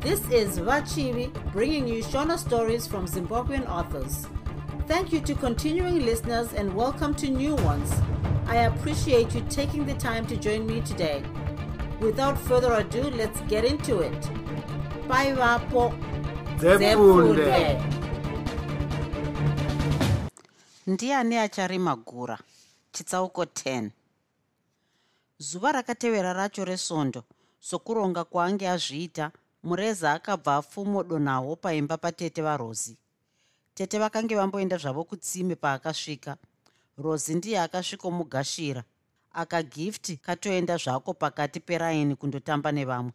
This is Vachivi bringing you Shona stories from Zimbabwean authors. Thank you to continuing listeners and welcome to new ones. I appreciate you taking the time to join me today. Without further ado, let's get into it. Bye, Vapo. Ndiani acharima gura chitsauko 10 zuva rakatevera racho resvondo sokuronga kwaange azviita mureza akabva afumodonhawo paimba patete varozi. Tete vakange vamboenda zvavo kutsime paakasvika. Rozi ndiye akasvikomugashira. Akagifti katoenda zvako pakati peraini kundotamba nevamwe.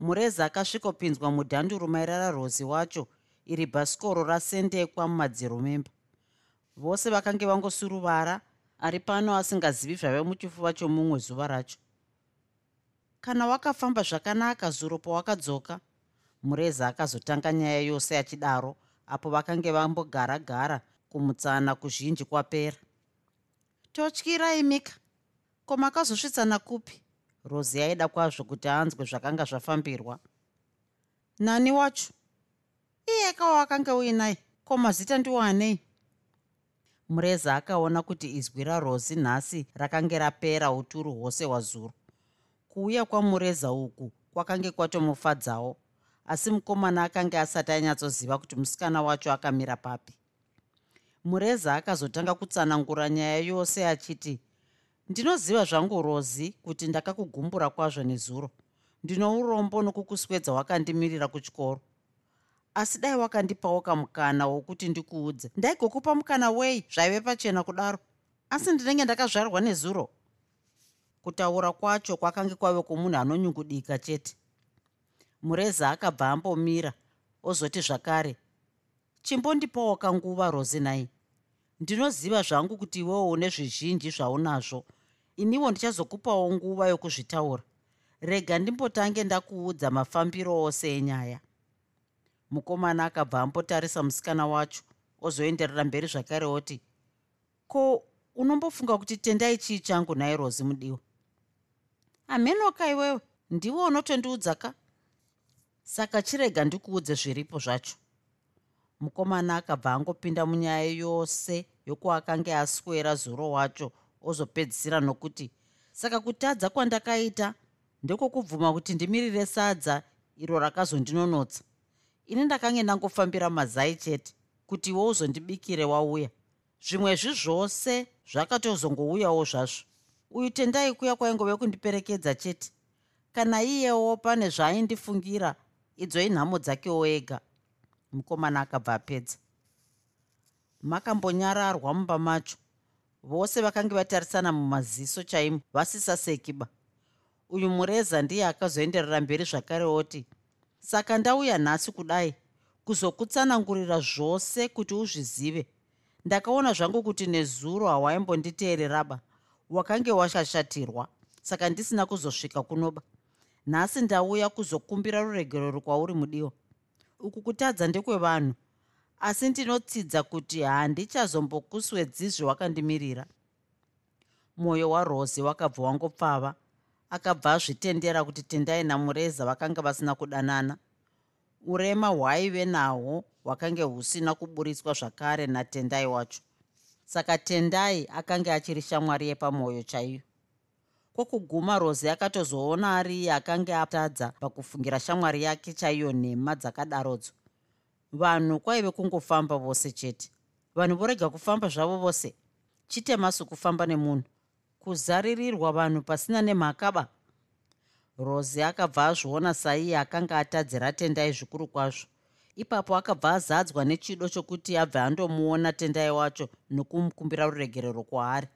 Mureza akasvikopinzwa mudhanduruma rarozi wacho iri bhasikoro rasendekwa mumadziro memba. Vose vakange vangosuruvara ari pano asingazivi zvave muchifuva chomumwe zuva racho kana wakafamba zvakanaka zuro pawakadzoka mureza akazotanga nyaya yose achidaro apo vakange vambogara gara kumutsana kuzhinji kwapera. Totyirai mika. Ko makazosvitsana kupi? Rozi aida kwazvo kuti anzwe zvakanga zvafambirwa. Nani wacho? Iye kawakanga uinai. Ko mazita ndiwanei mureza akaona kuti izwi rarozi nhasi rakange rapera uturu hwose hwazuro kuuya kwamureza uku kwakange kwatomufadzawo asi mukomana akanga asati anyatsoziva kuti musikana wacho akamira papi. Mureza akazotanga kutsanangura nyaya yose achiti ndinoziva zvangu rozi kuti ndakakugumbura kwazvo nezuro. Ndino urombo nokukuswedza wakandimirira kuchikoro. Asi dai wakandipawo kamukana wokuti ndikuudze. Ndaigokupa mukana wei zvaive pachena kudaro. Asi ndinenge ndakazvarwa nezuro kutaura kwacho kwakange kwave kwomunhu anonyungudika chete. Mureza akabva ambomira ozoti zvakare chimbondipawo kanguva rozi nai ndinoziva zvangu kuti iwewo une zvizhinji zvaunazvo. Iniwo ndichazokupawo nguva yokuzvitaura. Rega ndimbotange ndakuudza mafambiro ose enyaya. Mukomana akabva ambotarisa musikana wacho ozoenderera mberi zvakare oti ko unombofunga kuti tendai chii changu nai rozi mudiwa amenoka iwewe? Ndiwe unotondiudza ka saka chirega ndikuudze zviripo zvacho. Mukomana akabva angopinda munyaya yose yokuakange aswera zuro wacho ozopedzisira nokuti saka kutadza kwandakaita ndekokubvuma kuti ndimirire sadza iro rakazondinonotsa. Ini ndakange ndangofambira mazai chete kuti iwe uzondibikire wauya. Zvimwezvi zvose zvakatozongouyawo zvazvo uyu tendai kuya kwaingove kundiperekedza chete. Kana iyewo pane zvaaindifungira idzo inhamo dzakewo ega. Mukomana akabva apedza. Makambonyararwa mumba macho. Vose vakange vatarisana mumaziso chaimo vasisasekiba uyu mureza ndiye akazoenderera mberi zvakare oti saka ndauya nhasi kudai kuzokutsanangurira zvose kuti uzvizive. Ndakaona zvangu kuti nezuro hawaimbonditeereraba wakange washashatirwa. Saka ndisina kuzosvika kunoba. Nhasi ndauya kuzokumbira ruregerero kwauri mudiwa. Uku kutadza ndekwevanhu asi ndinotsidza kuti handichazombokuswedzi zvewakandimirira mwoyo warozi wakabva wangopfava akabva azvitendera kuti tendai namureza vakanga vasina kudanana. Urema hwaive nahwo hwakange husina kuburitswa zvakare natendai wacho saka tendai akanga achiri shamwari yepamwoyo chaiyo. Kwokuguma rozi akatozoona ari iye akanga atadza pakufungira shamwari yake chaiyo nhema dzakadarodzo. Vanhu kwaive kungofamba vose chete. Vanhu vorega kufamba zvavo vose. Chitemasi kufamba nemunhu. Kuzaririrwa vanhu pasina nemhakaba. Rozi akabva azviona saiye akanga atadzira tendai zvikuru kwazvo ipapo akabva azadzwa nechido chokuti abve andomuona tendai wacho nokumukumbira ruregerero kwaari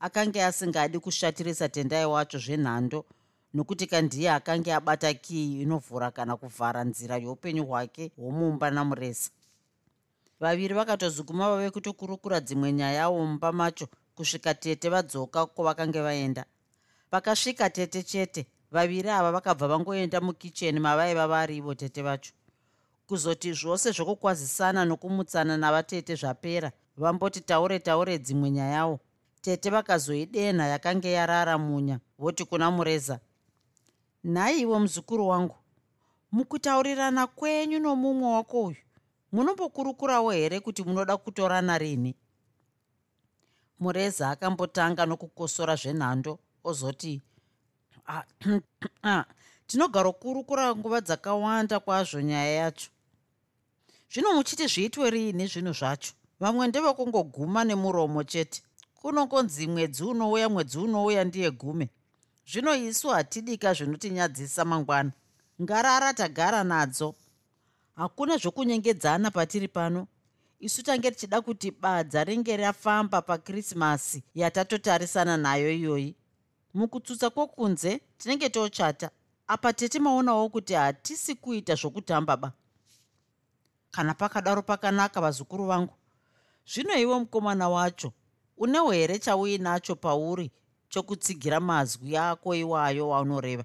akanga asingadi kushatirisa tendai wacho zvenhando nokuti kandiye akanga abata kii inovhura kana kuvhara nzira youpenyu hwake hwomumba namureza. Vaviri vakatozuguma vave kutokurukura dzimwe nyayawo mumba macho kusvika tete vadzoka kwavakanga vaenda. Vakasvika tete chete vaviri ava vakabva vangoenda mukicheni mavaiva vari ivo tete vacho kuzoti zvose zvokukwazisana nokumutsana navatete zvapera vamboti taure taure dzimwe nyayawo tete vakazoidenha yakanga yarara munya voti kuna mureza nhaiwo muzukuru wangu mukutaurirana kwenyu nomumwe wako uyu munombokurukurawo here kuti munoda kutorana rini? Mureza akambotanga nokukosora zvenhando ozoti ah, ah, tinogara kurukura nguva dzakawanda kwazvo nyaya yacho zvino muchiti zviitwe riini zvinhu zvacho. Vamwe ndevekungoguma nemuromo chete. Kunongonzi mwedzi unouya mwedzi unouya ndiye gume. Zvino isu hatidika zvinotinyadzisa mangwana. Ngarara tagara nadzo. Hakuna zvokunyengedzana patiri pano. Isu tange tichida kuti badza ringe rafamba pakrisimasi yatatotarisana nayo iyoyi. Mukutsutsa kwokunze tinenge tochata. Apa tete maonawo kuti hatisi kuita zvokutamba ba kana pakadaro pakanaka vazukuru vangu. Zvino iwe mukomana wacho unewo here chauinacho pauri chokutsigira mazwi ako iwayo waunoreva?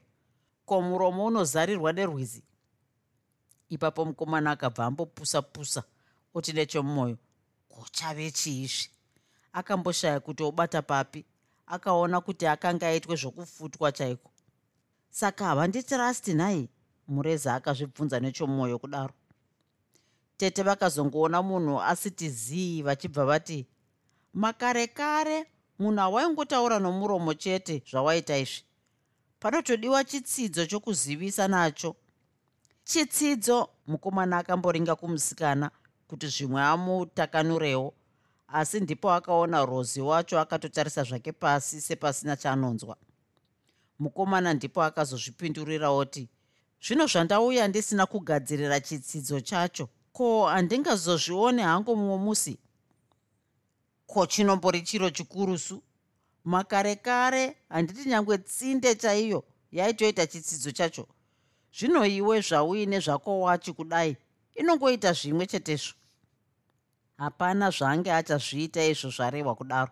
Ko muromo unozarirwa nerwizi? Ipapo mukomana akabva ambopusa pusa oti nechomumwoyo kuchave chiizvi. Akamboshaya kuti obata papi akaona kuti akanga aitwe zvokufutwa chaiko. Saka havanditirasti nhai mureza akazvibvunza nechomwoyo kudaro tete vakazongoona munhu asiti zii vachibva vati makare kare munhu hawaingotaura nomuromo chete zvawaita izvi. Panotodiwa chitsidzo chokuzivisa nacho. Chitsidzo mukomana akamboringa kumusikana kuti zvimwe amutakanurewo. Asi ndipo akaona rozi wacho akatotarisa zvake pasi sepasina chaanonzwa. Mukomana ndipo akazozvipindurira oti zvino zvandauya ndisina kugadzirira chitsidzo chacho ko handingazozvione hangu mumwe musi? Ko chinombori chiro chikurusu makare kare handiti nyange tsinde chaiyo yaitoita chitsidzo chacho. Zvino iwe zvauine zvako wachi kudai inongoita zvimwe chetezvo. Hapana zvaange achazviita izvo zvarehwa kudaro.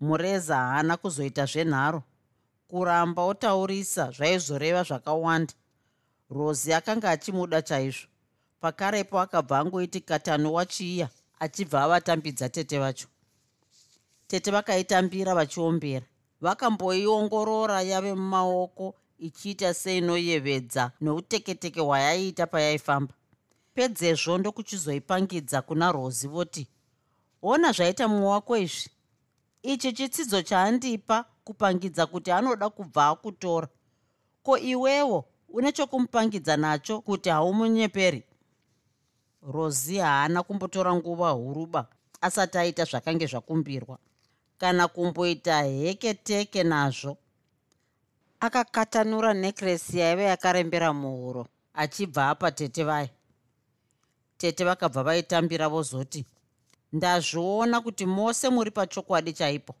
Mureza haana kuzoita zvenharo. Kuramba otaurisa zvaizoreva zvakawanda. Rozi akanga achimuda chaizvo pakarepo akabva angoiti katano wachiiya achibva avatambidza tete vacho. Tete vakaitambira vachiombera. Vakamboiongorora yave mumaoko ichiita seinoyevedza neuteketeke hwayaiita payaifamba. Pedzezvo ndokuchizoipangidza kuna rozi voti ona zvaita mumwe wako izvi. Ichi chitsidzo chaandipa kupangidza kuti anoda kubva akutora. Ko iwewo une chokumupangidza nacho kuti haumunyeperi rozi haana kumbotora nguva huruba asati aita zvakange zvakumbirwa. Kana kumboita heketeke nazvo akakatanura nekresi yaiva yakarembera muhuro achibva apa tete vaya tete vakabva vaitambira vozoti ndazviona kuti mose muri pachokwadi chaipo.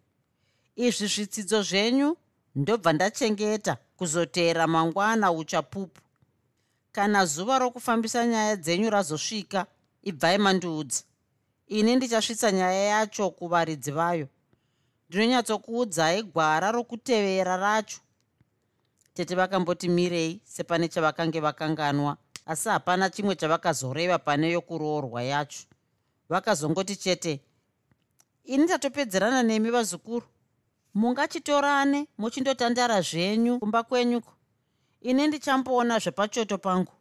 Izvi zvitsidzo zvenyu ndobva ndachengeta kuzoteera mangwana uchapupu kana zuva rokufambisa nyaya dzenyu razosvika ibvai mandiudza ini ndichasvitsa nyaya yacho kuvaridzi vayo. Ndinonyatsokuudzai gwara rokutevera racho. Tete vakamboti mirei sepane chavakange vakanganwa. Asi hapana chimwe chavakazoreva pane yokuroorwa yacho. Vakazongoti chete ini ndatopedzerana nemi vazukuru. Mungachitorane muchindotandara zvenyu kumba kwenyuko ini ndichamboona zvepachoto pangu.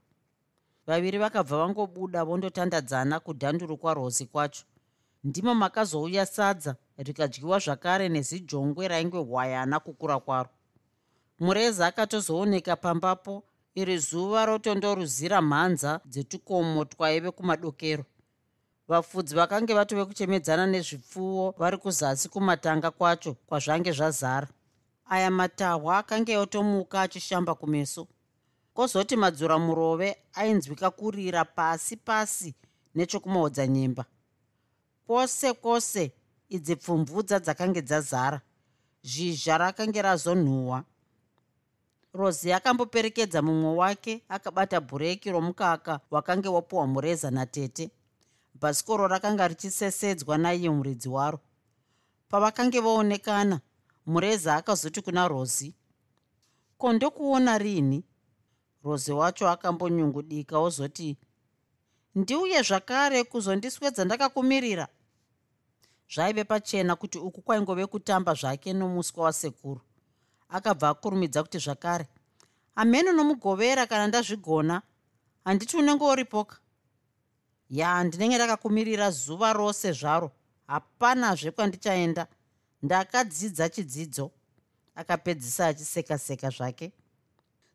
Vaviri vakabva vangobuda vondotandadzana kudhandurukwa rozi kwacho. Ndimo makazouya sadza rikadyiwa zvakare nezijongwe rainge hwayana kukura kwaro. Mureza akatozooneka pambapo iri zuva rotondoruzira mhanza dzetukomo twaive kumadokero. Vafudzi vakange vatove kuchemedzana nezvipfuwo vari kuzasi kumatanga kwacho kwazvange zvazara aya matahwa akange otomuka achishamba kumeso. Kwozoti madzura murove ainzwika kurira pasi pasi nechokumaodzanyemba kwose kwose idzi pfumvudza dzakange dzazara. Zhizha rakange razonhuhwa. Rozi akamboperekedza mumwe wake akabata bhureki romukaka wakange wapiwa mureza natete. Bhasikoro rakanga richisesedzwa naiye muridzi waro. Pavakange vaonekana mureza akazoti kuna rozi ko ndokuona rini? Rozi wacho akambonyungudika wozoti ndiuye zvakare kuzondiswedza ndakakumirira. Zvaive pachena kuti uku kwaingove kutamba zvake nomuswa wasekuru. Akabva akurumidza kuti zvakare hamene nomugovera kana ndazvigona handiti unenge uripoka ya ndinenge ndakakumirira zuva rose zvaro hapanazve kwandichaenda ndakadzidza chidzidzo. Akapedzisa achiseka-seka zvake.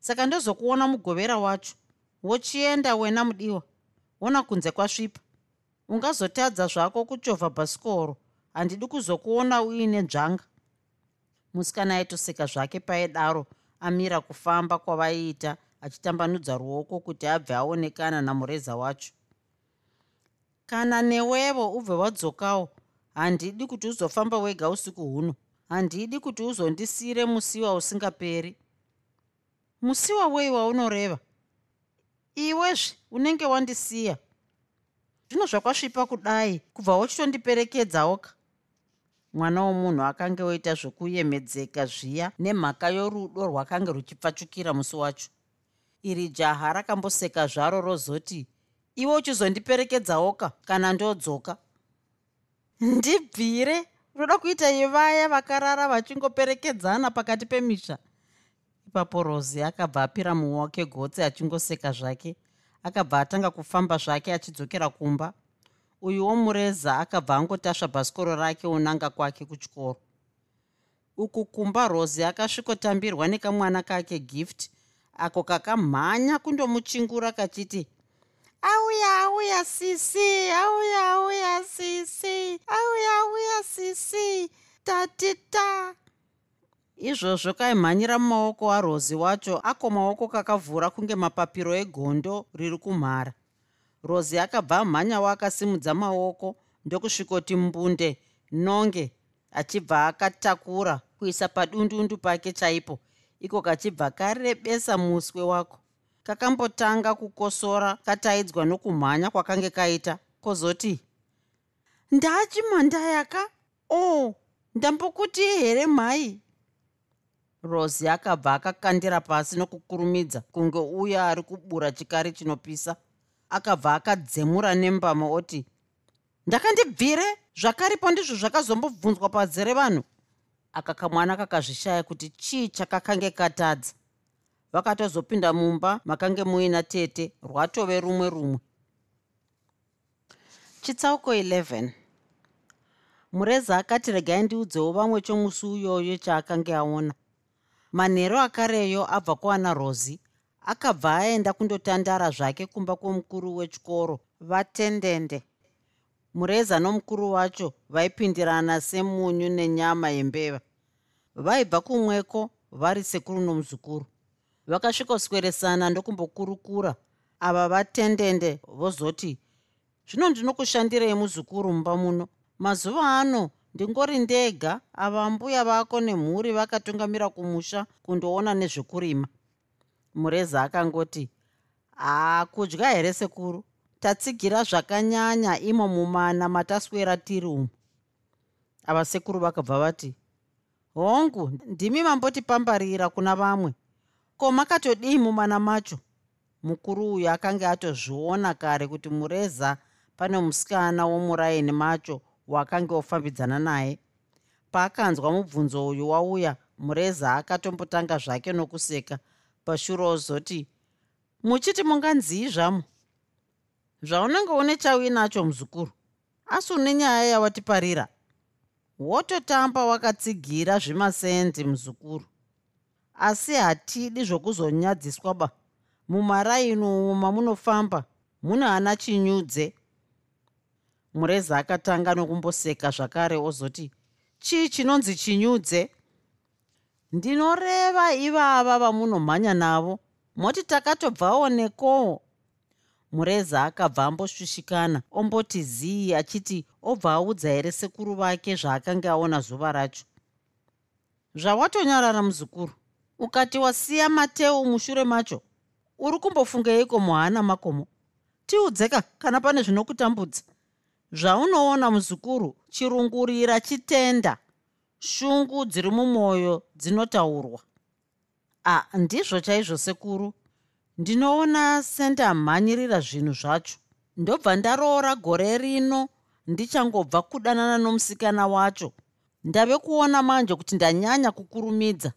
Saka ndozokuona mugovera wacho. Wochienda wena mudiwa. Ona kunze kwasvipa. Ungazotadza zvako kuchovha bhasikoro. Handidi kuzokuona uine nzvanga musikana aitoseka zvake paidaro amira kufamba kwavaiita achitambanudza ruoko kuti abve aonekana namureza wacho. Kana newevo ubve wadzokawo handidi kuti uzofamba wega usiku huno. Handidi kuti uzondisiyire musiwa usingaperi. Musiwa wei waunoreva? Iwezve unenge wandisiya. Zvino zvakwasvipa kudai kubva wachitondiperekedzawo ka? Mwana womunhu akanga oita zvokuyemedzeka zviya nemhaka yorudo rwakanga ruchipfachukira musi wacho. Iri jaha rakamboseka zvaro rozoti iwe uchizondiperekedzawoka kana ndodzoka ndibvire. Unoda kuita ivaya vakarara vachingoperekedzana pakati pemisha. Ipapo rozi akabva apira mumwe wake gotsi achingoseka zvake. Akabva atanga kufamba zvake achidzokera kumba. Uyuwo mureza akabva angotasva bhasikoro rake unanga kwake kuchikoro. Uku kumba rozi akasvikotambirwa nekamwana kake gift ako kakamhanya kundomuchingura kachiti auya auya sisi. Auya auya sisi. Auya auya sisi. Tatita. Izvozvo kaimhanyira mumaoko arozi wacho ako maoko kakavhura kunge mapapiro egondo riri kumhara. Rozi akabva amhanyawo akasimudza maoko ndokusvikoti mbunde nonge achibva akatakura kuisa padundundu pake chaipo. Iko kachibva karebesa muswe wako kakambotanga kukosora kataidzwa nokumhanya kwakange kaita. Kwozoti ndachimhandayaka o oh, ndambokuti here mhai rosi akabva akakandira pasi nokukurumidza kunge uya ari kubura chikari chinopisa. Akabva akadzemura nembama oti ndakandibvire? Zvakaripo ndizvo zvakazombobvunzwa padzere vanhu. Aka kamwana kakazvishaya kuti chii chakakange katadza vakatozopinda mumba makange muina tete rwatove rumwe rumwe. Chitsauko 11 mureza akati regai ndiudzewo vamwe chomusi uyoyo chaakange aona. Manhero akareyo abva kuwana rozi akabva aenda kundotandara zvake kumba kwomukuru wechikoro vatendende. Mureza nomukuru wacho vaipindirana semunyu nenyama yembeva. Vaibva kumweko vari sekuru nomuzukuru vakasvikosweresana ndokumbokurukura. Ava vatendende vozoti zvino ndinokushandirei muzukuru mumba muno. Mazuva ano ndingori ndega ava mbuya vako nemhuri vakatungamira kumusha kundoona nezvekurima. Mureza akangoti haa kudya here sekuru? Tatsigira zvakanyanya imo mumana mataswera tiri umu. Ava sekuru vakabva vati hongu ndimi mambotipambarira kuna vamwe ko makatodii mumana macho? Mukuru uyu akanga atozviona kare kuti mureza pane musikana womuraini macho wakanga ofambidzana naye. Paakanzwa mubvunzo uyu wauya mureza akatombotanga zvake nokuseka. Pashure ozoti muchiti munganzii zvamo zvaunenge une chauinacho muzukuru asi une nyaya yawatiparira. Wototamba wakatsigira zvimasendi muzukuru asi hatidi zvokuzonyadziswa ba. Mumaraini umo mamunofamba mune ana chinyudze. Mureza akatanga nokumboseka zvakare ozoti chii chinonzi chinyudze? Ndinoreva ivava vamunomhanya navo moti takatobvawo nekowo mureza akabva amboshushikana omboti zii achiti obva audza here sekuru vake zvaakanga aona zuva racho? Zvawatonyarara muzukuru ukati wasiya mateu mushure macho uri kumbofungeiko muhana makomo? Tiudzeka kana pane zvinokutambudza. Zvaunoona muzukuru chirungurira chitenda. Shungu dziri mumwoyo dzinotaurwa. A ndizvo chaizvo sekuru. Ndinoona sendamhanyirira zvinhu zvacho. Ndobva ndaroora gore rino ndichangobva kudanana nomusikana wacho. Ndave kuona manje kuti ndanyanya kukurumidza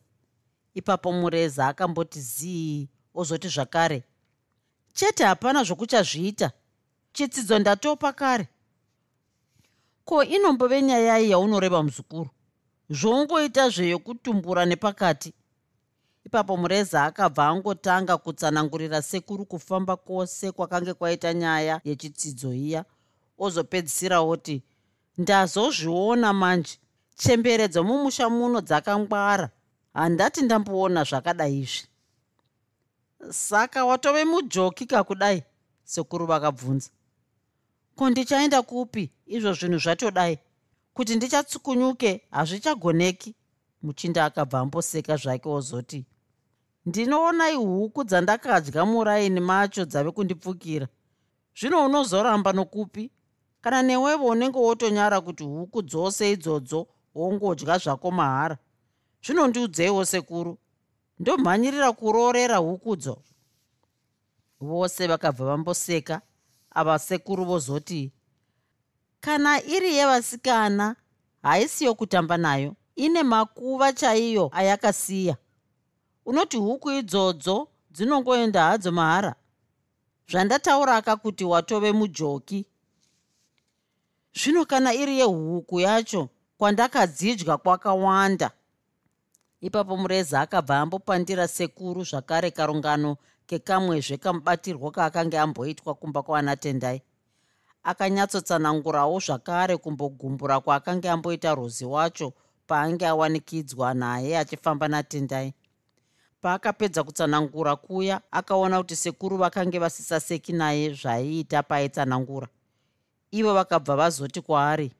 ipapo mureza akamboti zii ozoti zvakare? Chete hapana zvokuchazviita. Chitsidzo ndatopa kare ko inombove nyayai yaunoreva muzukuru? Zvoungoita zveyokutumbura nepakati. Ipapo mureza akabva angotanga kutsanangurira sekuru kufamba kwose kwakange kwaita nyaya yechitsidzo iya ozopedzisira oti ndazozviona manje. Chembere dzomumusha muno dzakangwara handati ndamboona zvakadai izvi. Saka watove mujoki kakudai? Sekuru vakabvunza. Ko ndichaenda kupi izvo zvinhu zvatodai? Kuti ndichatsukunyuke hazvichagoneki? Muchinda akabva amboseka zvake ozoti ndinoonai huku dzandakadya muraini macho dzave kundipfukira. Zvino unozoramba nokupi? Kana newevo unenge wotonyara kuti huku dzose idzodzo wongodya zvako mahara zvinondiudzeiwo sekuru. Ndomhanyirira kuroorera hukudzo. Vose vakabva vamboseka ava sekuru vozoti kana iri yevasikana haisiyo kutamba nayo. Ine makuva chaiyo ayakasiya. Unoti huku idzodzo dzinongoenda hadzo mahara. Zvandataura akakuti watove mujoki. Zvino kana iri yehuku yacho kwandakadzidya kwakawanda ipapo mureza akabva ambopandira sekuru zvakare karungano kekamwezve kamubatirwo kaakanga amboitwa kumba kwana tendai. Akanyatsotsanangurawo zvakare kumbogumbura kwaakanga amboita rozi wacho paange awanikidzwa naye achifamba natendai. Paakapedza kutsanangura kuya akaona kuti sekuru vakange vasisaseki naye zvaiita paaitsanangura ivo vakabva vazoti kwaari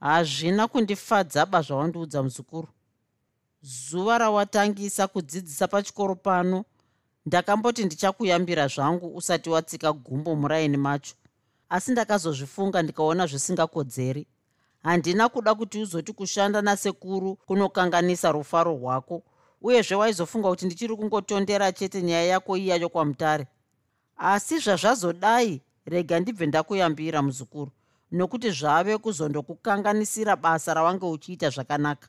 hazvina kundifadzaba zvawandiudza muzukuru zuva rawatangisa kudzidzisa pachikoro pano ndakamboti ndichakuyambira zvangu usati watsika gumbo muraini macho. Asi ndakazozvifunga ndikaona zvisingakodzeri. Handina kuda kuti uzoti kushanda nasekuru kunokanganisa rufaro rwako uyezve waizofunga kuti ndichiri kungotondera chete nyaya yako iyayo kwamutare asi zvazvazodai rega ndibve ndakuyambira muzukuru nokuti zvave kuzondokukanganisira basa rawange uchiita zvakanaka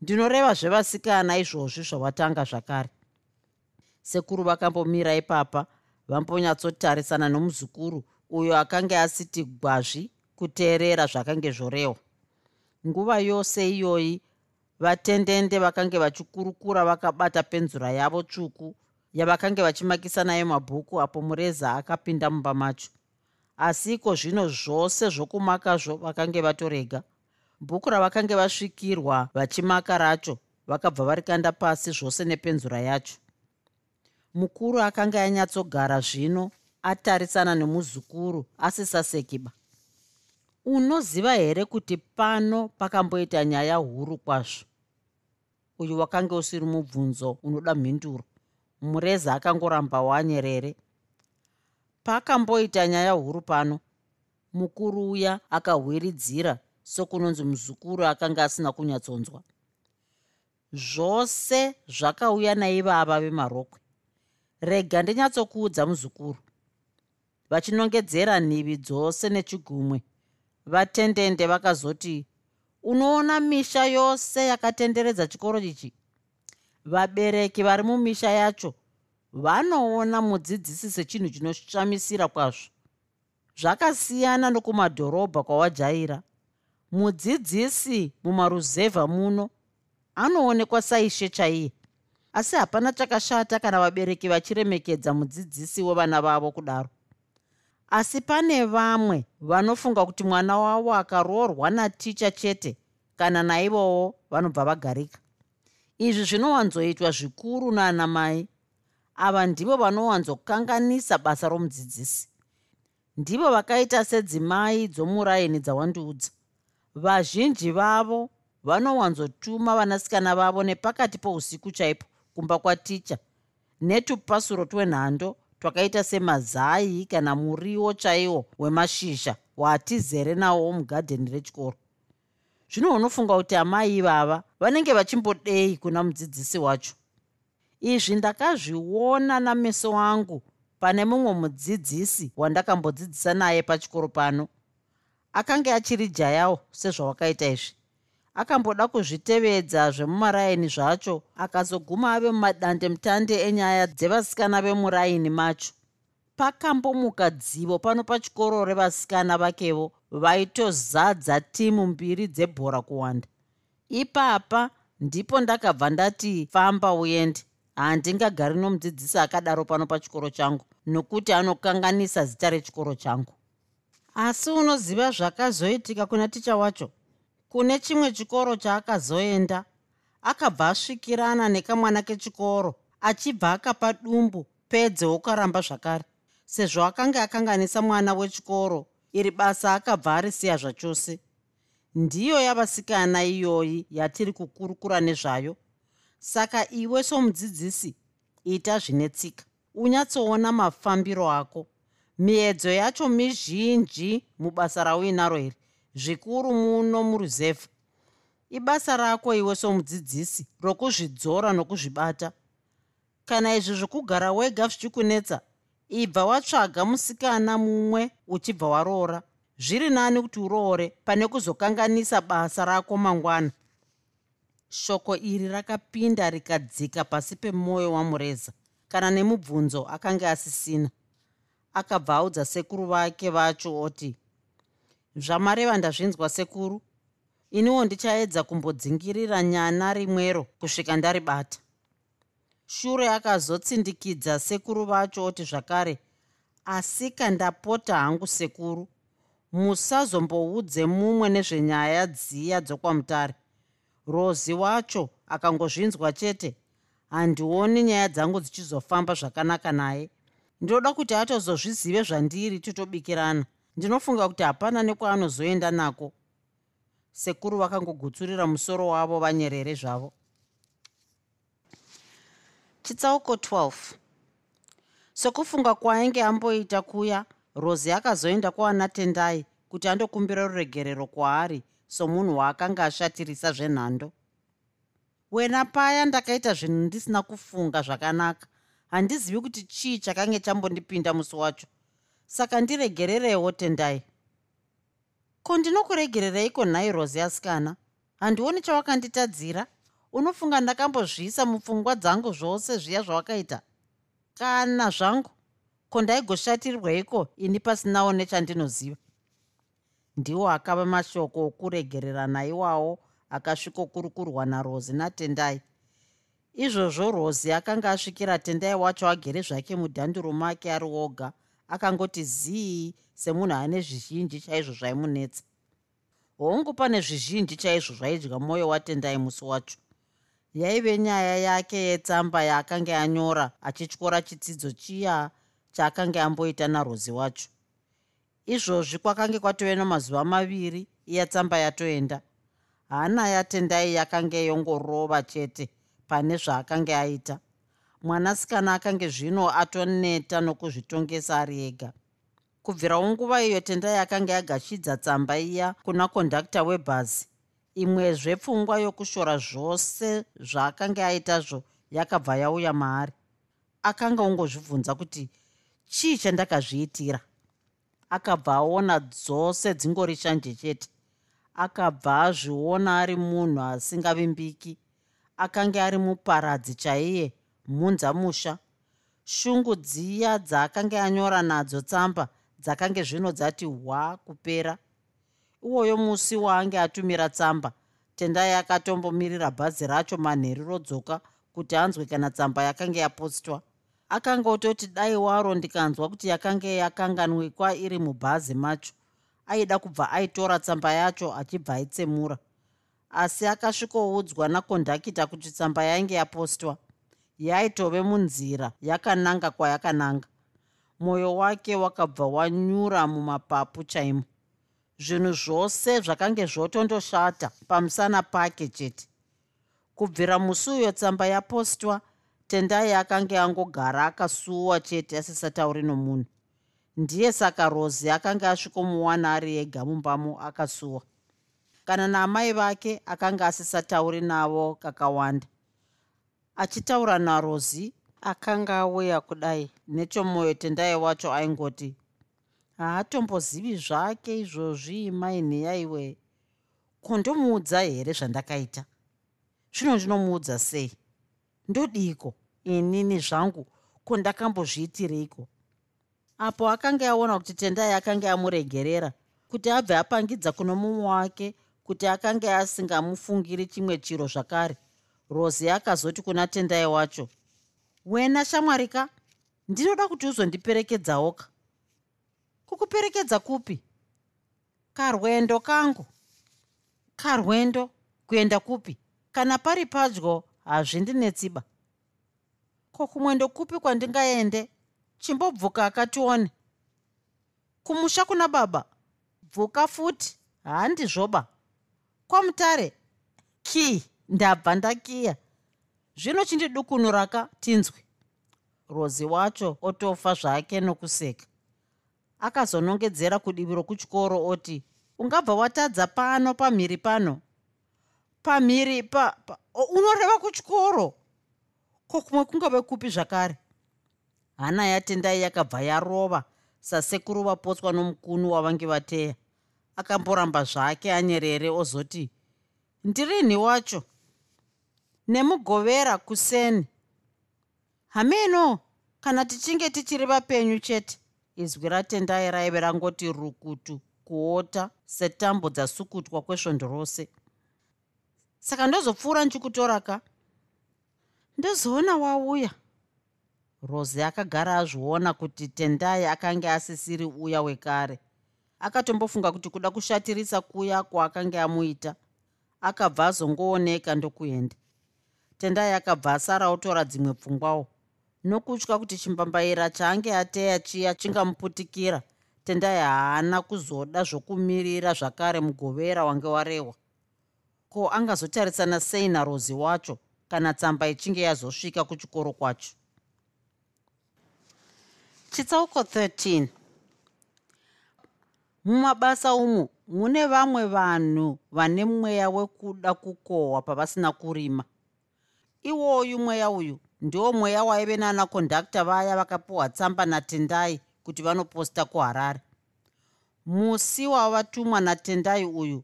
ndinoreva zvevasikana izvozvi zvawatanga zvakare. Sekuru vakambomira ipapa vambonyatsotarisana nomuzukuru uyo akanga asiti gwazvi kuteerera zvakange zvorehwa nguva yose iyoyi vatendende vakange vachikurukura vakabata penzura yavo tsvuku yavakange vachimakisa nayo mabhuku apo mureza akapinda mumba macho. Asi iko zvino zvose zvokumakazvo vakange vatorega bhuku ravakange vasvikirwa vachimaka racho vakabva varikanda pasi zvose nepenzura yacho. Mukuru akanga anyatsogara zvino atarisana nemuzukuru asisasekiba. Unoziva here kuti pano pakamboita nyaya huru kwazvo? Uyu wakanga usiri mubvunzo unoda mhinduro. Mureza akangoramba wanyerere. Pakamboita nyaya huru pano mukuru uya akahwiridzira sokunonzi muzukuru akanga asina kunyatsonzwa. Zvose zvakauya naivava vemarokwe. Rega ndinyatsokuudza muzukuru. Vachinongedzera nhivi dzose nechigumwe. Vatendende vakazoti unoona misha yose yakatenderedza chikoro ichi? Vabereki vari mumisha yacho vanoona mudzidzisi sechinhu chinoshamisira kwazvo. Zvakasiyana nokumadhorobha kwawajaira mudzidzisi mumaruzevha muno anoonekwa saishe chaiye. Asi hapana chakashata kana vabereki vachiremekedza mudzidzisi wevana vavo kudaro. Asi pane vamwe vanofunga kuti mwana wavo akaroorwa naticha chete kana naivowo vanobva vagarika. Izvi zvinowanzoitwa zvikuru naana mai. Ava ndivo vanowanzokanganisa basa romudzidzisi. Ndivo vakaita sedzimai dzomuraini dzawandiudza vazhinji vavo vanowanzotuma vanasikana vavo nepakati pousiku chaipo kumba kwaticha. Netupasuro twenhando twakaita semazai kana muriwo chaiwo wemashizha watizere nawo mugadheni rechikoro. Zvino unofunga kuti amai ivava vanenge vachimbodei kuna mudzidzisi wacho. Izvi ndakazviona nameso angu pane mumwe mudzidzisi wandakambodzidzisa naye pachikoro pano akanga achiri jayawo sezvawakaita izvi. Akamboda kuzvitevedza zvemumaraini zvacho akazoguma ave mumadande mutande enyaya dzevasikana vemuraini macho. Pakambomuka dzivo pano pachikoro revasikana vakevo vaitozadza timu mbiri dzebhora kuwanda. Ipapa ndipo ndakabva ndati famba uende handingagari nomudzidzisi akadaro pano pachikoro changu nokuti anokanganisa zita rechikoro changu asi unoziva zvakazoitika kuna ticha wacho? Kune chimwe chikoro chaakazoenda. Akabva asvikirana nekamwana kechikoro achibva akapa dumbu pedze wokaramba zvakare. Sezvo akanga akanganisa mwana wechikoro iri basa akabva arisiya zvachose. Ndiyo yavasikana iyoyi yatiri kukurukura nezvayo. Saka iwe somudzidzisi ita zvine tsika. Unyatsoona mafambiro ako miedzo yacho mizhinji mubasa rauinaro here? Zvikuru muno muruzevha ibasa rako iwe somudzidzisi rokuzvidzora nokuzvibata. Kana izvi zvokugara wega zvichikunetsa ibva watsvaga musikana mumwe uchibva waroora zviri nani kuti uroore pane kuzokanganisa basa rako mangwana. Shoko iri rakapinda rikadzika pasi pemwoyo wamureza kana nemubvunzo akanga asisina akabva audza sekuru vake vacho oti zvamareva ndazvinzwa sekuru. Iniwo ndichaedza kumbodzingirira nyana rimwero kusvika ndaribata. Shure akazotsindikidza sekuru vacho oti zvakare asika ndapota hangu sekuru musazomboudze mumwe nezvenyaya dziya dzokwamutare. Rozi wacho akangozvinzwa chete handioni nyaya dzangu dzichizofamba zvakanaka naye ndinoda kuti atozozvizive zvandiri titobikirana. Ndinofunga kuti hapana nekwaanozoenda nako. Sekuru vakangogutsurira musoro wavo vanyerere zvavo. Chitsauko 12 sokufunga kwaainge amboita kuya rozi akazoenda kwaana tendai kuti andokumbira ruregerero kwaari somunhu waakanga ashatirisa zvenhando. Wena paya ndakaita zvinhu ndisina kufunga zvakanaka handizivi kuti chii chakange chambondipinda musi wacho. Saka ndiregererewo tendai. Ko ndinokuregerereiko nhai rozi asikana? Handioni chawakanditadzira? Unofunga ndakambozviisa mupfungwa dzangu zvose zviya zvawakaita? Kana zvangu? Ko ndaigoshatirweiko ini pasinawo nechandinoziva. Ndiwo akava mashoko okuregererana iwawo akasvikokurukurwa narozi natendai izvozvo rozi akanga asvikira tendai wacho agere zvake mudhanduro make ari woga akangoti zii semunhu ane zvizhinji chaizvo zvaimunetsa. Hongu pane zvizhinji chaizvo zvaidya mwoyo watendai musi wacho. Yaive nyaya yake yetsamba yaakanga anyora achityora chitsidzo chiya chaakanga amboita narozi wacho. Izvozvi kwakange kwatove namazuva maviri iya tsamba yatoenda. Hana yatendai yakanga yongorova chete pane zvaakanga aita. Mwanasikana akange zvino atoneta nokuzvitongesa ari ega. Kubvirawo nguva iyo tendai akanga yagashidza tsamba iya kuna kondakta webhazi imwezve pfungwa yokushora zvose zvaakanga aitazvo yakabva yauya maari. Akanga ungozvibvunza kuti chii chandakazviitira? Akabva aona dzose dzingori shanje chete. Akabva azviona ari munhu asingavimbiki akanga ari muparadzi chaiye mhunzamusha shungu dziya dzaakanga anyora nadzo tsamba dzakange zvino dzati hwa kupera. Iwoyo musi waange atumira tsamba tendai akatombomirira bhazi racho manheri rodzoka kuti anzwe kana tsamba yakanga yapostwa. Akanga ototi dai waro ndikanzwa kuti yakanga yakanganwikwa iri mubhazi macho. Aida kubva aitora tsamba yacho achibva aitsemura asi akasvikoudzwa nakondakita kuti tsamba yainge yapostwa. Yaitove munzira yakananga kwayakananga. Mwoyo wake wakabva wanyura mumapapu chaimo. Zvinhu zvose zvakange zvotondoshata pamusana pake chete. Kubvira musi uyo tsamba yapostwa tendai akanga angogara akasuwa chete asisatauri nomunhu. Ndiye saka rozi akanga asvikomuwana ari ega mumbamo akasuwa kana naamai vake akanga asisatauri navo kakawanda. Achitaura narozi akanga auya kudai. Nechomwoyo tendai wacho aingoti haatombozivi zvake izvozvi mainheya iwe kondomuudza here zvandakaita? Zvino ndinomuudza sei? Ndodiko? Inini zvangu? Kondakambozviitireiko apo akanga aona kuti tendai akanga amuregerera kuti abve apangidza kuno mumwe wake kuti akanga asingamufungiri chimwe chiro zvakare. Rosi akazoti kuna tendai wacho wena shamwarika ndinoda kuti uzondiperekedzawoka kukuperekedza kupi? Karwendo kangu. Karwendo? Kuenda kupi? Kana pari padyo hazvindinetsiba ko kumwendo kupi kwandingaende? Chimbobvuka akatione kumusha kuna baba. Bvuka futi handizvoba kwamutare ki ndabva ndakiya. Zvino chindidukunuraka tinzwi. Rozi wacho otofa zvake nokuseka. Akazonongedzera kudivi rokuchikoro oti ungabva watadza pano pamhiri pano. Pamhiri pa, pa unoreva kuchikoro? Ko kumwe kungave kupi zvakare? Hana yatendai yakabva yarova sasekuru vapotswa nomukunu wavange vateya akamboramba zvake anyerere ozoti ndirini wacho? Nemugovera kuseni. Hameno kana tichinge tichiri vapenyu chete. Izwi ratendai raive rangoti rukutu kuota setambo dzasukutwa kwesvondo rose saka ndozopfuura nchikutoraka ndozoona wauya. Rosi akagara azviona kuti tendai akanga asisiri uya wekare akatombofunga kuti kuda kushatirisa kuya kwaakanga amuita. Akabva azongooneka ndokuenda. Tendai akabva asara otora dzimwe pfungwawo. Nokutya kuti chimbambaira chaange ateya chiya chingamuputikira tendai haana kuzoda zvokumirira zvakare mugovera wange warehwa ko angazotarisana sei narozi wacho kana tsamba ichinge yazosvika kuchikoro kwacho? Chitsauko 13 mumabasa umu mune vamwe vanhu vane mweya wekuda kukohwa pavasina kurima. Iwoyu mweya uyu ndiwo mweya waive naanakondakta vaya vakapiwa tsamba natendai kuti vanoposta kuharare. Musi wavatumwa natendai uyu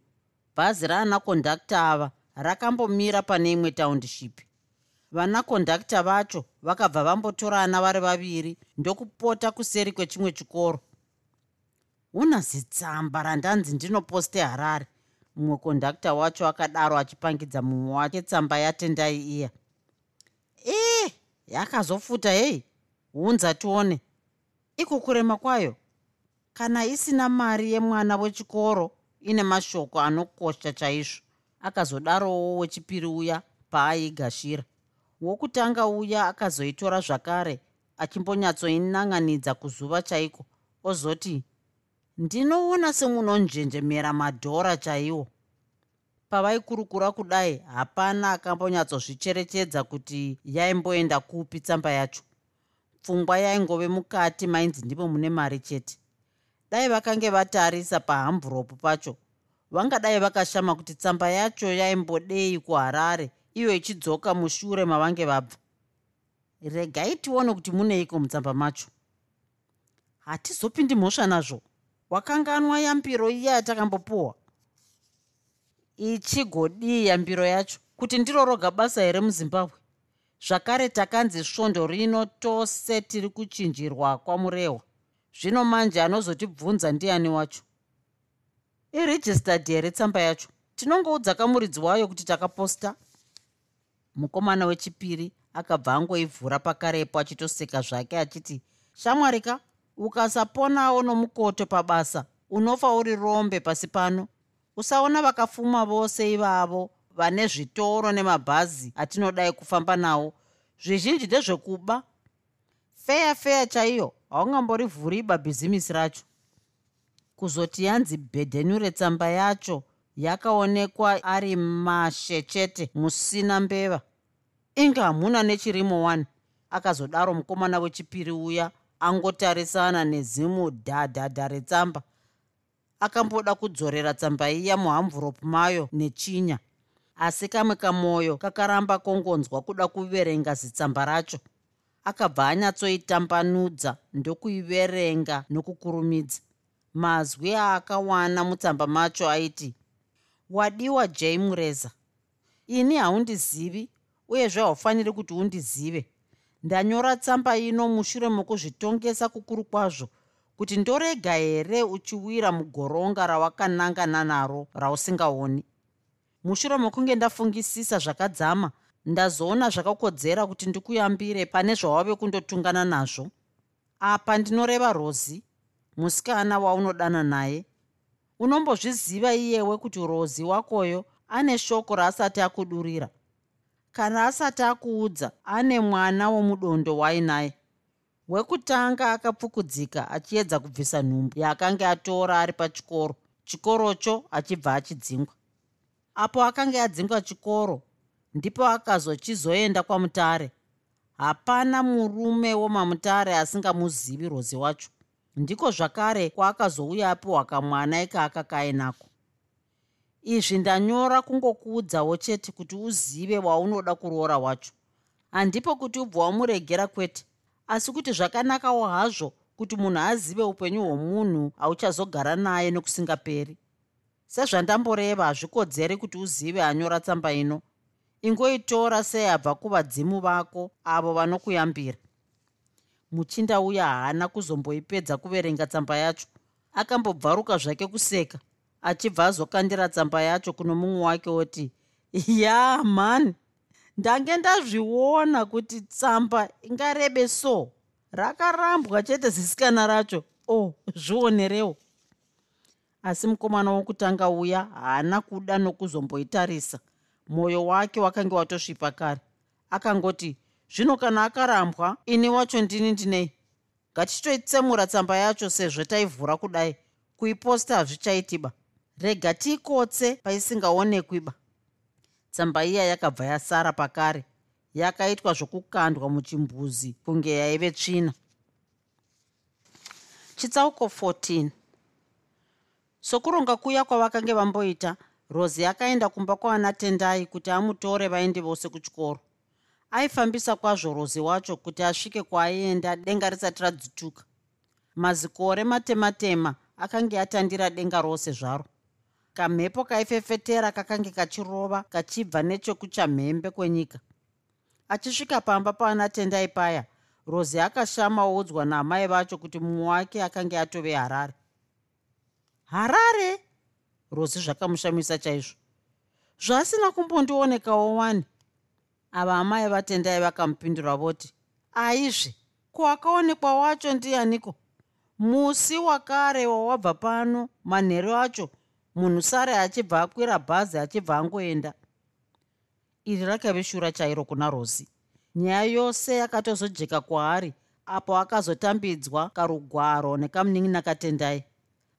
bhazi raanakondakta ava rakambomira pane imwe township. Vanakondakta vacho vakabva vambotorana vari vaviri ndokupota kuseri kwechimwe chikoro una zitsamba randanzi ndinoposte harare. Mumwe kondakta wacho akadaro achipangidza mumwe wake tsamba yatendai iya. Ii yakazofuta hei. Hunza tione. Iko kurema kwayo? Kana isina mari yemwana wechikoro ine mashoko anokosha chaizvo. Akazodarowo wechipiri uya paaigashira wokutanga uya akazoitora zvakare achimbonyatsoinanganidza kuzuva chaiko? Ozoti ndinoona semunonjenjemera madhora chaiwo. Pavaikurukura kudai hapana akambonyatsozvicherechedza kuti yaimboenda kupi tsamba yacho. Pfungwa yaingove mukati mainzi ndimo mune mari chete. Dai vakange vatarisa pahamburopu pacho. Vangadai vakashama kuti tsamba yacho yaimbodei kuharare iyo ichidzoka mushure mavange vabva. Regai tione kuti muneiko mutsamba macho. Hatizopindi mhosva nazvo wakanganwa yambiro iya yatakambopuwa? Ichigodii yambiro yacho. Kuti ndiro roga basa here muzimbabwe? Zvakare takanzi svondo rino tose tiri kuchinjirwa kwamurehwa. Zvino manje anozotibvunza ndiani wacho? Iregistered here tsamba yacho? Tinongoudza kamuridzi wayo kuti takaposta? Mukomana wechipiri akabva angoivhura pakarepo achitoseka zvake achiti shamwarika ukasaponawo nomukoto pabasa unofa uri rombe pasi pano. Usaona vakafuma vose ivavo vane zvitoro nemabhazi atinodai kufamba nawo zvizhinji ndezvekuba. Feya feya chaiyo haungamborivhuriba bhizimisi racho. Kuzoti yanzi bhedhenure tsamba yacho yakaonekwa ari mashe chete musina mbeva. Inge hamuna nechirimo 1 akazodaro mukomana wechipiri uya angotarisana nezimu dhadhadha retsamba. Akamboda kudzorera tsamba iya muhamvuropu mayo nechinya. Asi kamwe kamwoyo kakaramba kongonzwa kuda kuverenga zitsamba racho. Akabva anyatsoitambanudza ndokuiverenga nokukurumidza. Mazwi aakawana mutsamba macho aiti wadiwa j mureza. Ini haundizivi uyezve haufaniri kuti undizive ndanyora tsamba ino mushure mokuzvitongesa kukuru kwazvo kuti ndorega here uchiwira mugoronga rawakanangana naro rausingaoni. Mushure mokunge ndafungisisa zvakadzama ndazoona zvakakodzera kuti ndikuyambire pane zvawave kundotungana nazvo. Apa ndinoreva rozi musikana waunodana naye. Unombozviziva iyewe kuti rozi wakoyo ane shoko raasati akudurira kana asati akuudza ane mwana womudondo wainaye. Wekutanga akapfukudzika achiedza kubvisa nhumbu yaakanga atora ari pachikoro. Chikorocho achibva achidzingwa. Apo akanga adzingwa chikoro ndipo akazochizoenda kwamutare. Hapana murume womamutare asingamuzivi rozi wacho. Ndiko zvakare kwaakazouya apiwa kamwana ikaaka kainako izvi ndanyora kungokuudzawo chete kuti uzive waunoda kuroora wacho. Handipo kuti ubva wamuregera kwete. Asi kuti zvakanakawo hazvo kuti munhu azive upenyu hwomunhu hauchazogara naye nokusingaperi. Sezvandamboreva hazvikodzeri kuti uzive anyora tsamba ino. Ingoitora seyabva kuvadzimu vako avo vanokuyambira. Muchinda uya haana kuzomboipedza kuverenga tsamba yacho. Akambobvaruka zvake kuseka achibva azokandira tsamba yacho kuno mumwe wake oti ya mani ndange ndazviona kuti tsamba ingarebe so. Rakarambwa chete zisikana racho. O oh, zvionerewo. Asi mukomana wokutanga uya haana kuda nokuzomboitarisa. Mwoyo wake wakange watosvipa kare. Akangoti zvino kana akarambwa ini wacho ndini ndinei ngatitoitsemura tsamba yacho sezvo taivhura kudai. Kuiposta hazvichaitiba rega tiikotse paisingaonekwiba tsamba iya yakabva yasara pakare. Yakaitwa zvokukandwa muchimbuzi kunge yaive tsvina. Chitsauko 14 sokuronga kuya kwavakange vamboita rosi akaenda kumba kwaana tendai kuti amutore vaende vose kuchikoro. Aifambisa kwazvo rozi wacho kuti asvike kwaaienda denga risati radzituka mazikore matematema akange atandira denga rose zvaro kamhepo kaifefetera kakange kachirova kachibva nechekuchamhembe kwenyika. Achisvika pamba paana tendai paya rozi akashamaudzwa naamai vacho kuti mumwe wake akange atove harare. Harare? Rozi zvakamushamisa chaizvo. Zvasina kumbondionekawo wani. Ava amai vatendai vakamupindura voti aizve ko akaonekwa wacho ndianiko? Musi wakare wawabva pano manheru acho munhu sare achibva akwira bhazi achibva angoenda. Iri rakave shura chairo kuna rosi. Nyaya yose yakatozojeka kwaari apo akazotambidzwa karugwaro nekamunin'ina katendai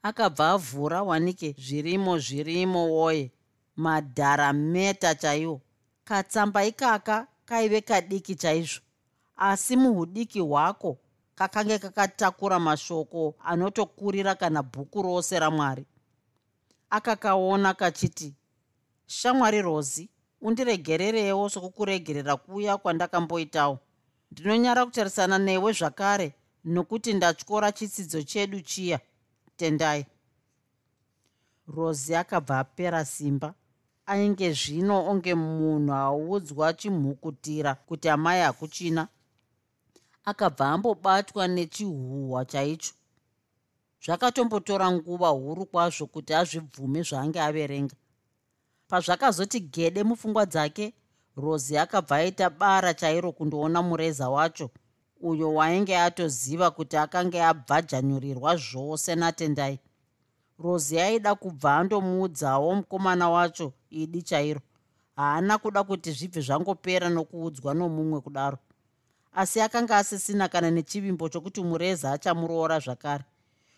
akabva avhura wanike zvirimo zvirimo woye. Madharameta chaiwo. Katsamba ikaka kaive kadiki chaizvo. Asi muudiki hwako kakange kakatakura mashoko anotokurira kana bhuku rose ramwari akakaona kachiti shamwari rozi undiregererewo sokukuregerera kuya kwandakamboitawo. Ndinonyara kutarisana newe zvakare nokuti ndatyora chitsidzo chedu chiya. Tendai. Rozi akabva apera simba ainge zvino onge munhu audzwa chimhukutira kuti amai hakuchina akabva ambobatwa nechihuhwa chaicho zvakatombotora nguva huru kwazvo kuti azvibvume zvaange averenga. Pazvakazoti gede mupfungwa dzake rozi akabva aita bara chairo kundoona mureza wacho uyo wainge atoziva kuti akange abvajanyurirwa zvose natendai. Rozi aida kubva andomuudzawo mukomana wacho idi chairo. Haana kuda kuti zvibve zvangopera nokuudzwa nomumwe kudaro. Asi akanga asisina kana nechivimbo chokuti mureza achamuroora zvakare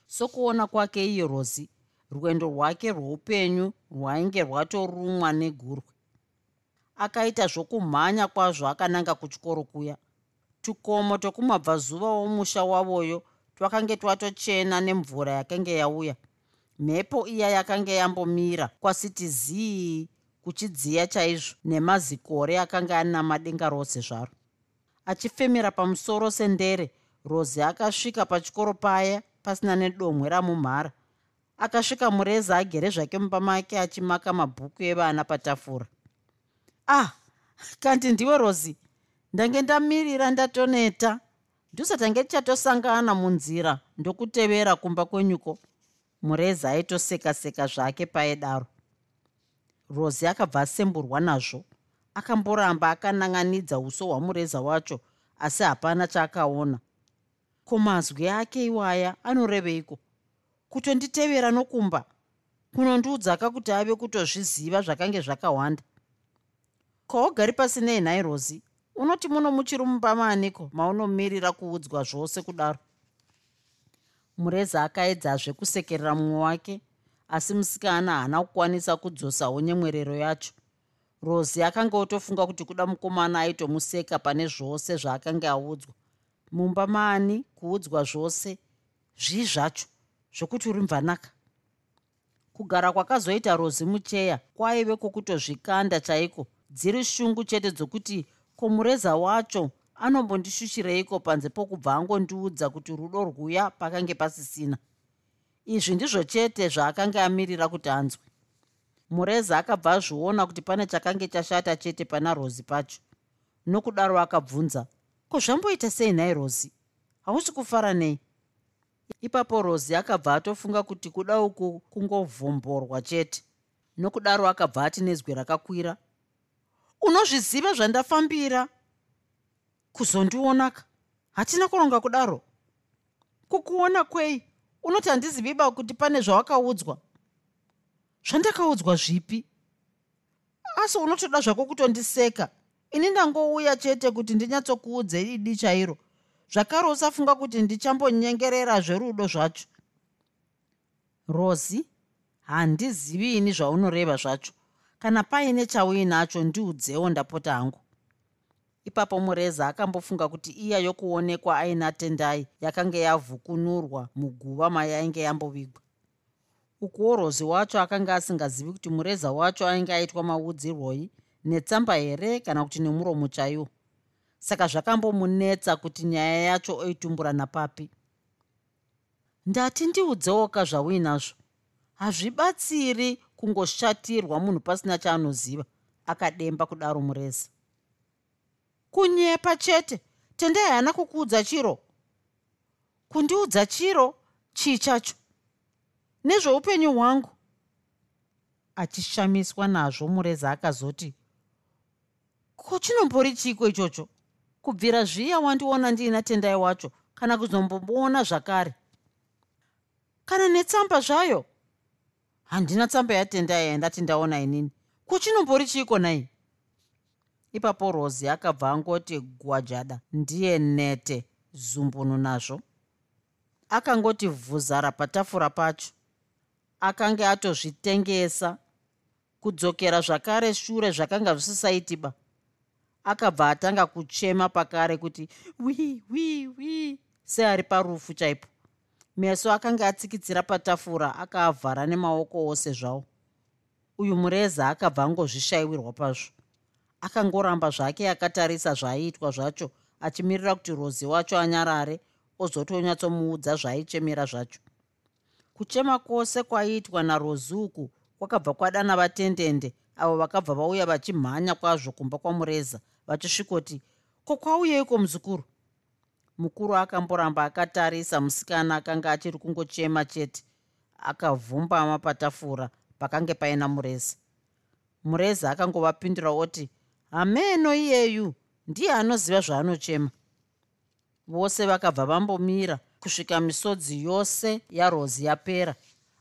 sokuona kwake iye rozi rwendo rwake rweupenyu rwainge rwatorumwa negurwe. Akaita zvokumhanya kwazvo akananga kuchikoro kuya. Tukomo tokumabvazuva womusha wavoyo twakange twatochena nemvura yakanga yauya. Mhepo iya yakanga yambomira kwasiti zii kuchidziya chaizvo nemazikore akanga ana madenga rose zvaro. Achifemera pamusoro sendere rozi akasvika pachikoro paya pasina nedomwe ramumhara. Akasvika mureza agere zvake mumba make achimaka mabhuku evana patafura. Ah kanti ndiwe rozi ndange ndamirira ndatoneta. Ndosatange tichatosangana munzira ndokutevera kumba kwenyuko. Mureza aitoseka-seka zvake paedaro rosi akabva asemburwa nazvo akamboramba akanan'anidza uso hwamureza wacho asi hapana chaakaona ko mazwi ake iwaya anoreveiko? Kutonditevera nokumba kunondiudzaka kuti ave kutozviziva zvakange zvakawanda. Kwaugari pasinei nhai rosi unoti muno muchiri mumba maaniko maunomirira kuudzwa zvose kudaro? Mureza akaedzazve kusekerera mumwe wake asi musikana haana kukwanisa kudzosawo nyemwerero yacho. Rosi akanga otofunga kuti kuda mukomana aitomuseka pane zvose zvaakanga audzwa mumba maani kuudzwa zvose zvii zvacho zvokuti uri mvanaka. Kugara kwakazoita rosi mucheya kwaive kwokutozvikanda chaiko? Dziri shungu chete dzokuti komureza wacho anombondishuchireiko panze pokubva angondiudza kuti rudo rwuya pakange pasisina. Izvi ndizvo chete zvaakanga amirira kuti anzwe. Mureza akabva azviona kuti pane chakange chashata chete pana rosi pacho. Nokudaro akabvunza ko zvamboita sei nhai rosi hausi kufara nei? Ipapo rosi akabva atofunga kuti kuda uku kungovhomborwa chete. Nokudaro akabva ati nezwi rakakwira unozviziva zvandafambira? Kuzondionaka hatina kuronga kudaro. Kukuona kwei? Unoti handiziviba kuti pane zvawakaudzwa? Zvandakaudzwa zvipi? Asi unotoda zvako kutondiseka ini ndangouya chete kuti ndinyatsokuudze didi chairo. Zvakare usafunga kuti ndichambonyengerera zverudo zvacho. Rosi handizivi ini zvaunoreva zvacho. Kana paine chauinacho ndiudzewo ndapota hangu. Ipapo mureza akambofunga kuti iya yokuonekwa aina tendai yakanga yavhukunurwa muguva mayainge yambovigwa. Ukuwo rozi wacho akanga asingazivi kuti mureza wacho ainge aitwa maudzirwoi netsamba here kana kuti nemuromo chaiwo saka zvakambomunetsa kuti nyaya yacho oitumbura napapi. Ndati ndiudzewoka zvauinazvo hazvibatsiri kungoshatirwa munhu pasina chaanoziva akademba kudaro mureza. Kunyepa chete tendai haana kukuudza chiro. Kundiudza chiro chii chacho? Nezveupenyu hwangu. Achishamiswa nazvo mureza akazoti ko chinombori chiko ichocho? Kubvira zviya wandiona ndiina tendai wacho kana kuzombomboona zvakare. Kana netsamba zvayo? Handina tsamba yatendai yandati ndaona inini. Kuchinombori chiko nai? Ipapo rosi akabva angoti gwajada ndiye nete zumbunu nazvo. Akangoti vhuzara patafura pacho. Akanga atozvitengesa. Kudzokera zvakare shure zvakanga zvisisaitiba akabva atanga kuchema pakare kuti wi wi wi seari parufu chaipo. Meso akanga atsikitsira patafura akaavhara nemaoko ose zvawo uyu mureza akabva angozvishayiwirwa pazvo. Akangoramba zvake akatarisa zvaiitwa zvacho achimirira kuti rozi wacho anyarare ozotonyatsomuudza zvaaichemera zvacho. Kuchema kwose kwaiitwa narozi uku kwakabva kwadana vatendende avo vakabva vauya vachimhanya kwazvo kumba kwamureza vachisvikoti ko kwauyeiko muzukuru? Mukuru akamboramba akatarisa musikana akanga achiri kungochema chete. Akavhumbama patafura pakange paina mureza. Mureza akangovapindura oti hameno iyeyu ndiye anoziva zvaanochema. Vose vakabva vambomira kusvika misodzi yose yarozi yapera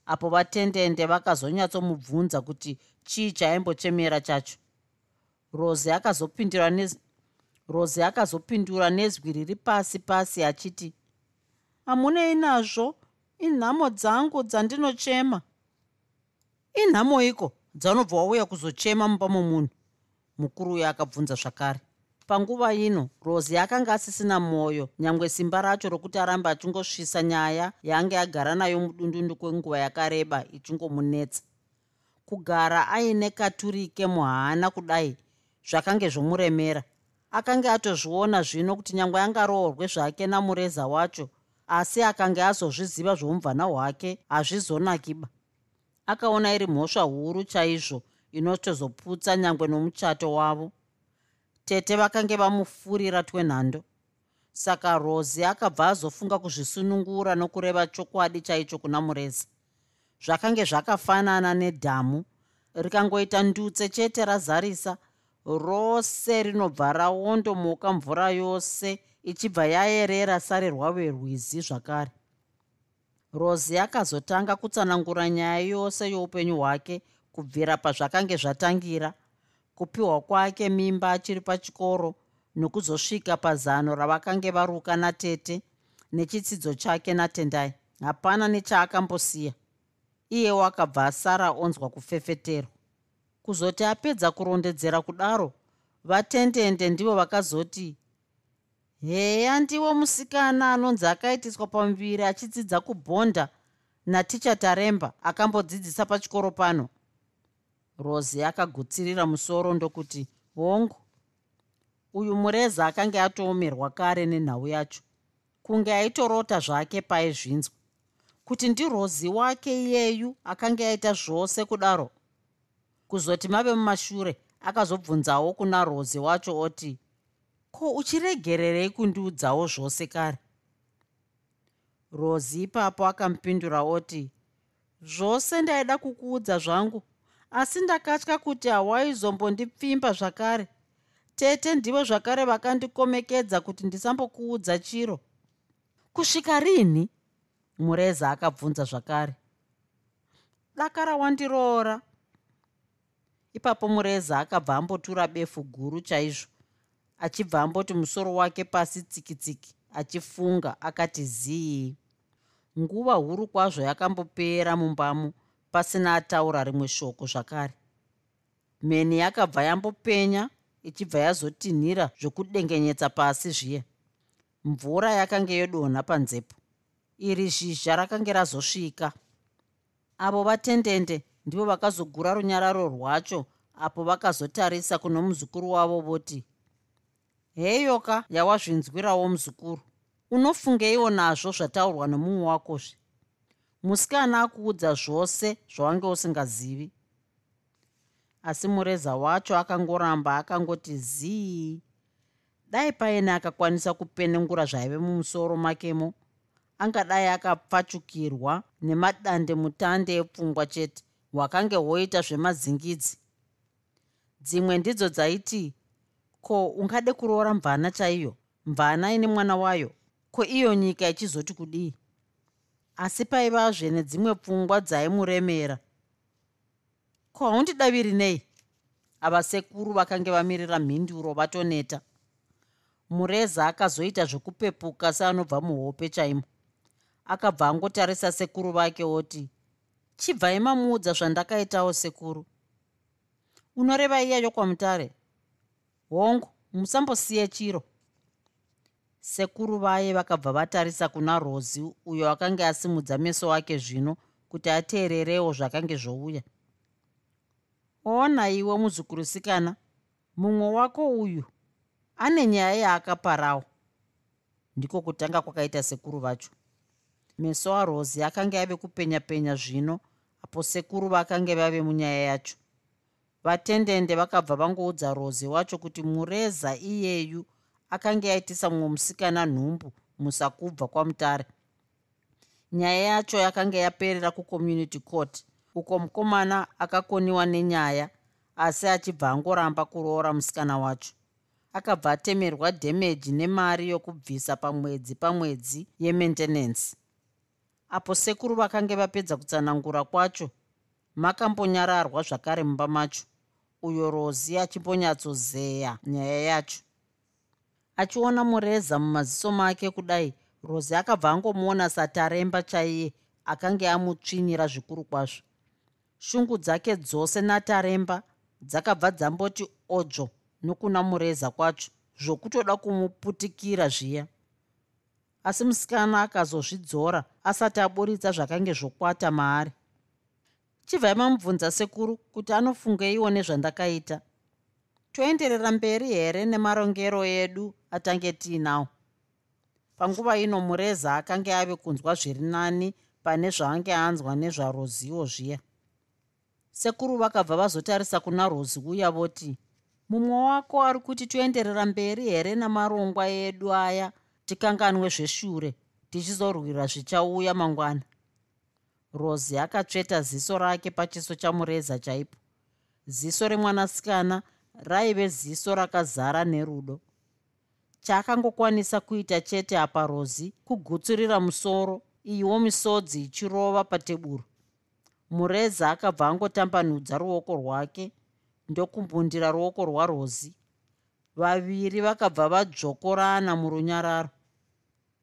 apo vatendende vakazonyatsomubvunza kuti chii chaimbochemera chacho rozi akazopindura rozi akazopindura nezwi riri pasi pasi achiti hamunei nazvo? Inhamo dzangu dzandinochema. Inhamoiko dzanobva wauya kuzochema mumba momunhu mukuru uyo akabvunza zvakare. Panguva ino rozi akanga asisina mwoyo nyangwe simba racho rokuti arambe achingosvisa nyaya yaange agara nayo mudundundu kwenguva yakareba ichingomunetsa. Kugara aine katurike muhana kudai zvakange zvomuremera. Akanga atozviona zvino kuti nyangwe angaroorwe zvake namureza wacho asi akanga azozviziva zvoumvana hwake hazvizonakiba akaona iri mhosva huru chaizvo inotozoputsa nyangwe nomuchato wavo. Tete vakange vamufurira twenhando. Saka rozi akabva azofunga kuzvisunungura nokureva chokwadi chaicho kuna mureza. Zvakange zvakafanana nedhamu rikangoita ndutse chete razarisa rose rinobva raondomoka mvura yose ichibva yayerera sare rwaverwizi zvakare. Rozi akazotanga kutsanangura nyaya yose youpenyu hwake kubvira pazvakange zvatangira kupiwa kwake mimba achiri pachikoro nokuzosvika pazano ravakange varuka natete nechitsidzo chake natendai. Hapana nechaakambosiya. Iyewo akabva asara onzwa kufefeterwa kuzoti apedza kurondedzera kudaro vatendende ndivo vakazoti heya ndiwo musikana anonzi akaitiswa pamuviri achidzidza kubhonda naticha taremba akambodzidzisa pachikoro pano. Rozi akagutsirira musoro ndokuti hongu uyu mureza akanga atoomerwa kare nenhau yacho. Kunge aitorota zvake paizvinzwa. Kuti ndirozi wake iyeyu akanga aita zvose kudaro kuzoti mave mumashure akazobvunzawo kuna rozi wacho oti ko uchiregererei kundiudzawo zvose kare? Rozi ipapo akamupindura oti zvose ndaida kukuudza zvangu asi ndakatya kuti hawaizombondipfimba zvakare. Tete ndivo zvakare vakandikomekedza kuti ndisambokuudza chiro. Kusvika rini? Mureza akabvunza zvakare. Dakara wandiroora ipapo mureza akabva ambotura befu guru chaizvo achibva amboti musoro wake pasi tsikitsiki achifunga akati zii. Nguva huru kwazvo yakambopera mumbamo pasina ataura rimwe shoko zvakare. Mheni yakabva yambopenya ichibva yazotinhira zvokudengenyetsa pasi zviya. Mvura yakanga yodonha panzepo. Iri zhizha rakanga razosvika. Avo vatendende ndivo vakazogura runyararo rwacho apo vakazotarisa kuno muzukuru wavo voti heyoka yawazvinzwirawo muzukuru unofungeiwo nazvo zvataurwa nomumwe wakozve. Musikana akuudza zvose zvawange usingazivi. Asi mureza wacho akangoramba akangoti zii dai paine akakwanisa kupenengura zvaive mumusoro makemo angadai akapfachukirwa nemadande mutande epfungwa chete hwakange hwoita zvemadzingidzi. Dzimwe ndidzo dzaiti ko ungade kuroora mvana chaiyo? Mvana ine mwana wayo. Ko iyo nyika ichizoti kudii? Asi paivazve nedzimwe pfungwa dzaimuremera. Ko haundidaviri nei? Ava sekuru vakange vamirira mhinduro vatoneta. Mureza akazoita zvekupepuka seanobva muhope chaimo. Akabva angotarisa sekuru vake oti chibvai mamuudza zvandakaitawo sekuru. Unoreva iyayo kwamutare hongu musambosiye chiro. Sekuru vaye vakabva vatarisa kuna rozi uyo akanga asimudza meso ake zvino kuti ateererewo zvakange zvouya. Ona iwe muzukurusikana mumwe wako uyu ane nyaya yaakaparawo ndiko kutanga kwakaita sekuru vacho. Meso arozi akanga ave kupenya penya zvino apo sekuru vakange vave munyaya yacho. Vatendende vakabva vangoudza rozi wacho kuti mureza iyeyu akanga yaitisa mumwe musikana nhumbu musakubva kwamutare. Nyaya yacho yakanga yaperera kucommunity court. Uko mukomana akakoniwa nenyaya asi achibva angoramba kuroora musikana wacho. Akabva atemerwa dhemeji nemari yokubvisa pamwedzi pamwedzi yemaintenance apo sekuru vakange vapedza kutsanangura kwacho makambonyararwa zvakare mumba macho uyo rozi achimbonyatsozeya nyaya yacho. Achiona mureza mumaziso make kudai rozi akabva angomuona sataremba chaiye akanga amutsvinyira zvikuru kwazvo. Shungu dzake dzose nataremba dzakabva dzamboti odzvo nokuna mureza kwacho zvokutoda kumuputikira zviya asi musikana akazozvidzora asati aburitsa zvakange zvokwata maari. Chibvai mamubvunza sekuru kuti anofungeiwo nezvandakaita toenderera mberi here nemarongero edu atange tiinawo? Panguva ino mureza akange ave kunzwa zviri nani pane zvaange anzwa nezvarozivo zviya. Sekuru vakabva vazotarisa kuna rozi uya voti mumwe wako ari kuti toenderera mberi here namarongwa edu aya tikanganwe zveshure tichizorwira zvichauya mangwana. Rozi akatsveta ziso rake pachiso chamureza chaipo. Ziso remwanasikana raive ziso rakazara nerudo. Chaakangokwanisa kuita chete apa rozi kugutsurira musoro iwo misodzi ichirova pateburu mureza akabva angotambanudza ruoko rwake ndokumbundira ruoko rwarozi vaviri vakabva vadzvokorana murunyararo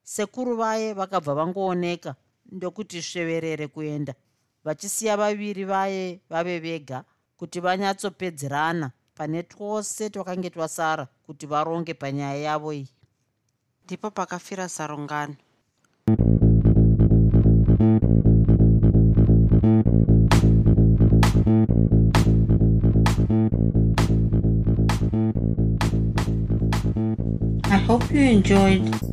sekuru vaye vakabva vangooneka ndokuti sveverere kuenda. Vachisiya vaviri vaye vave vega kuti vanyatsopedzerana pane twose twakange twasara kuti varonge panyaya yavo iyi. Ndipo pakafira sarungano I hope you enjoyed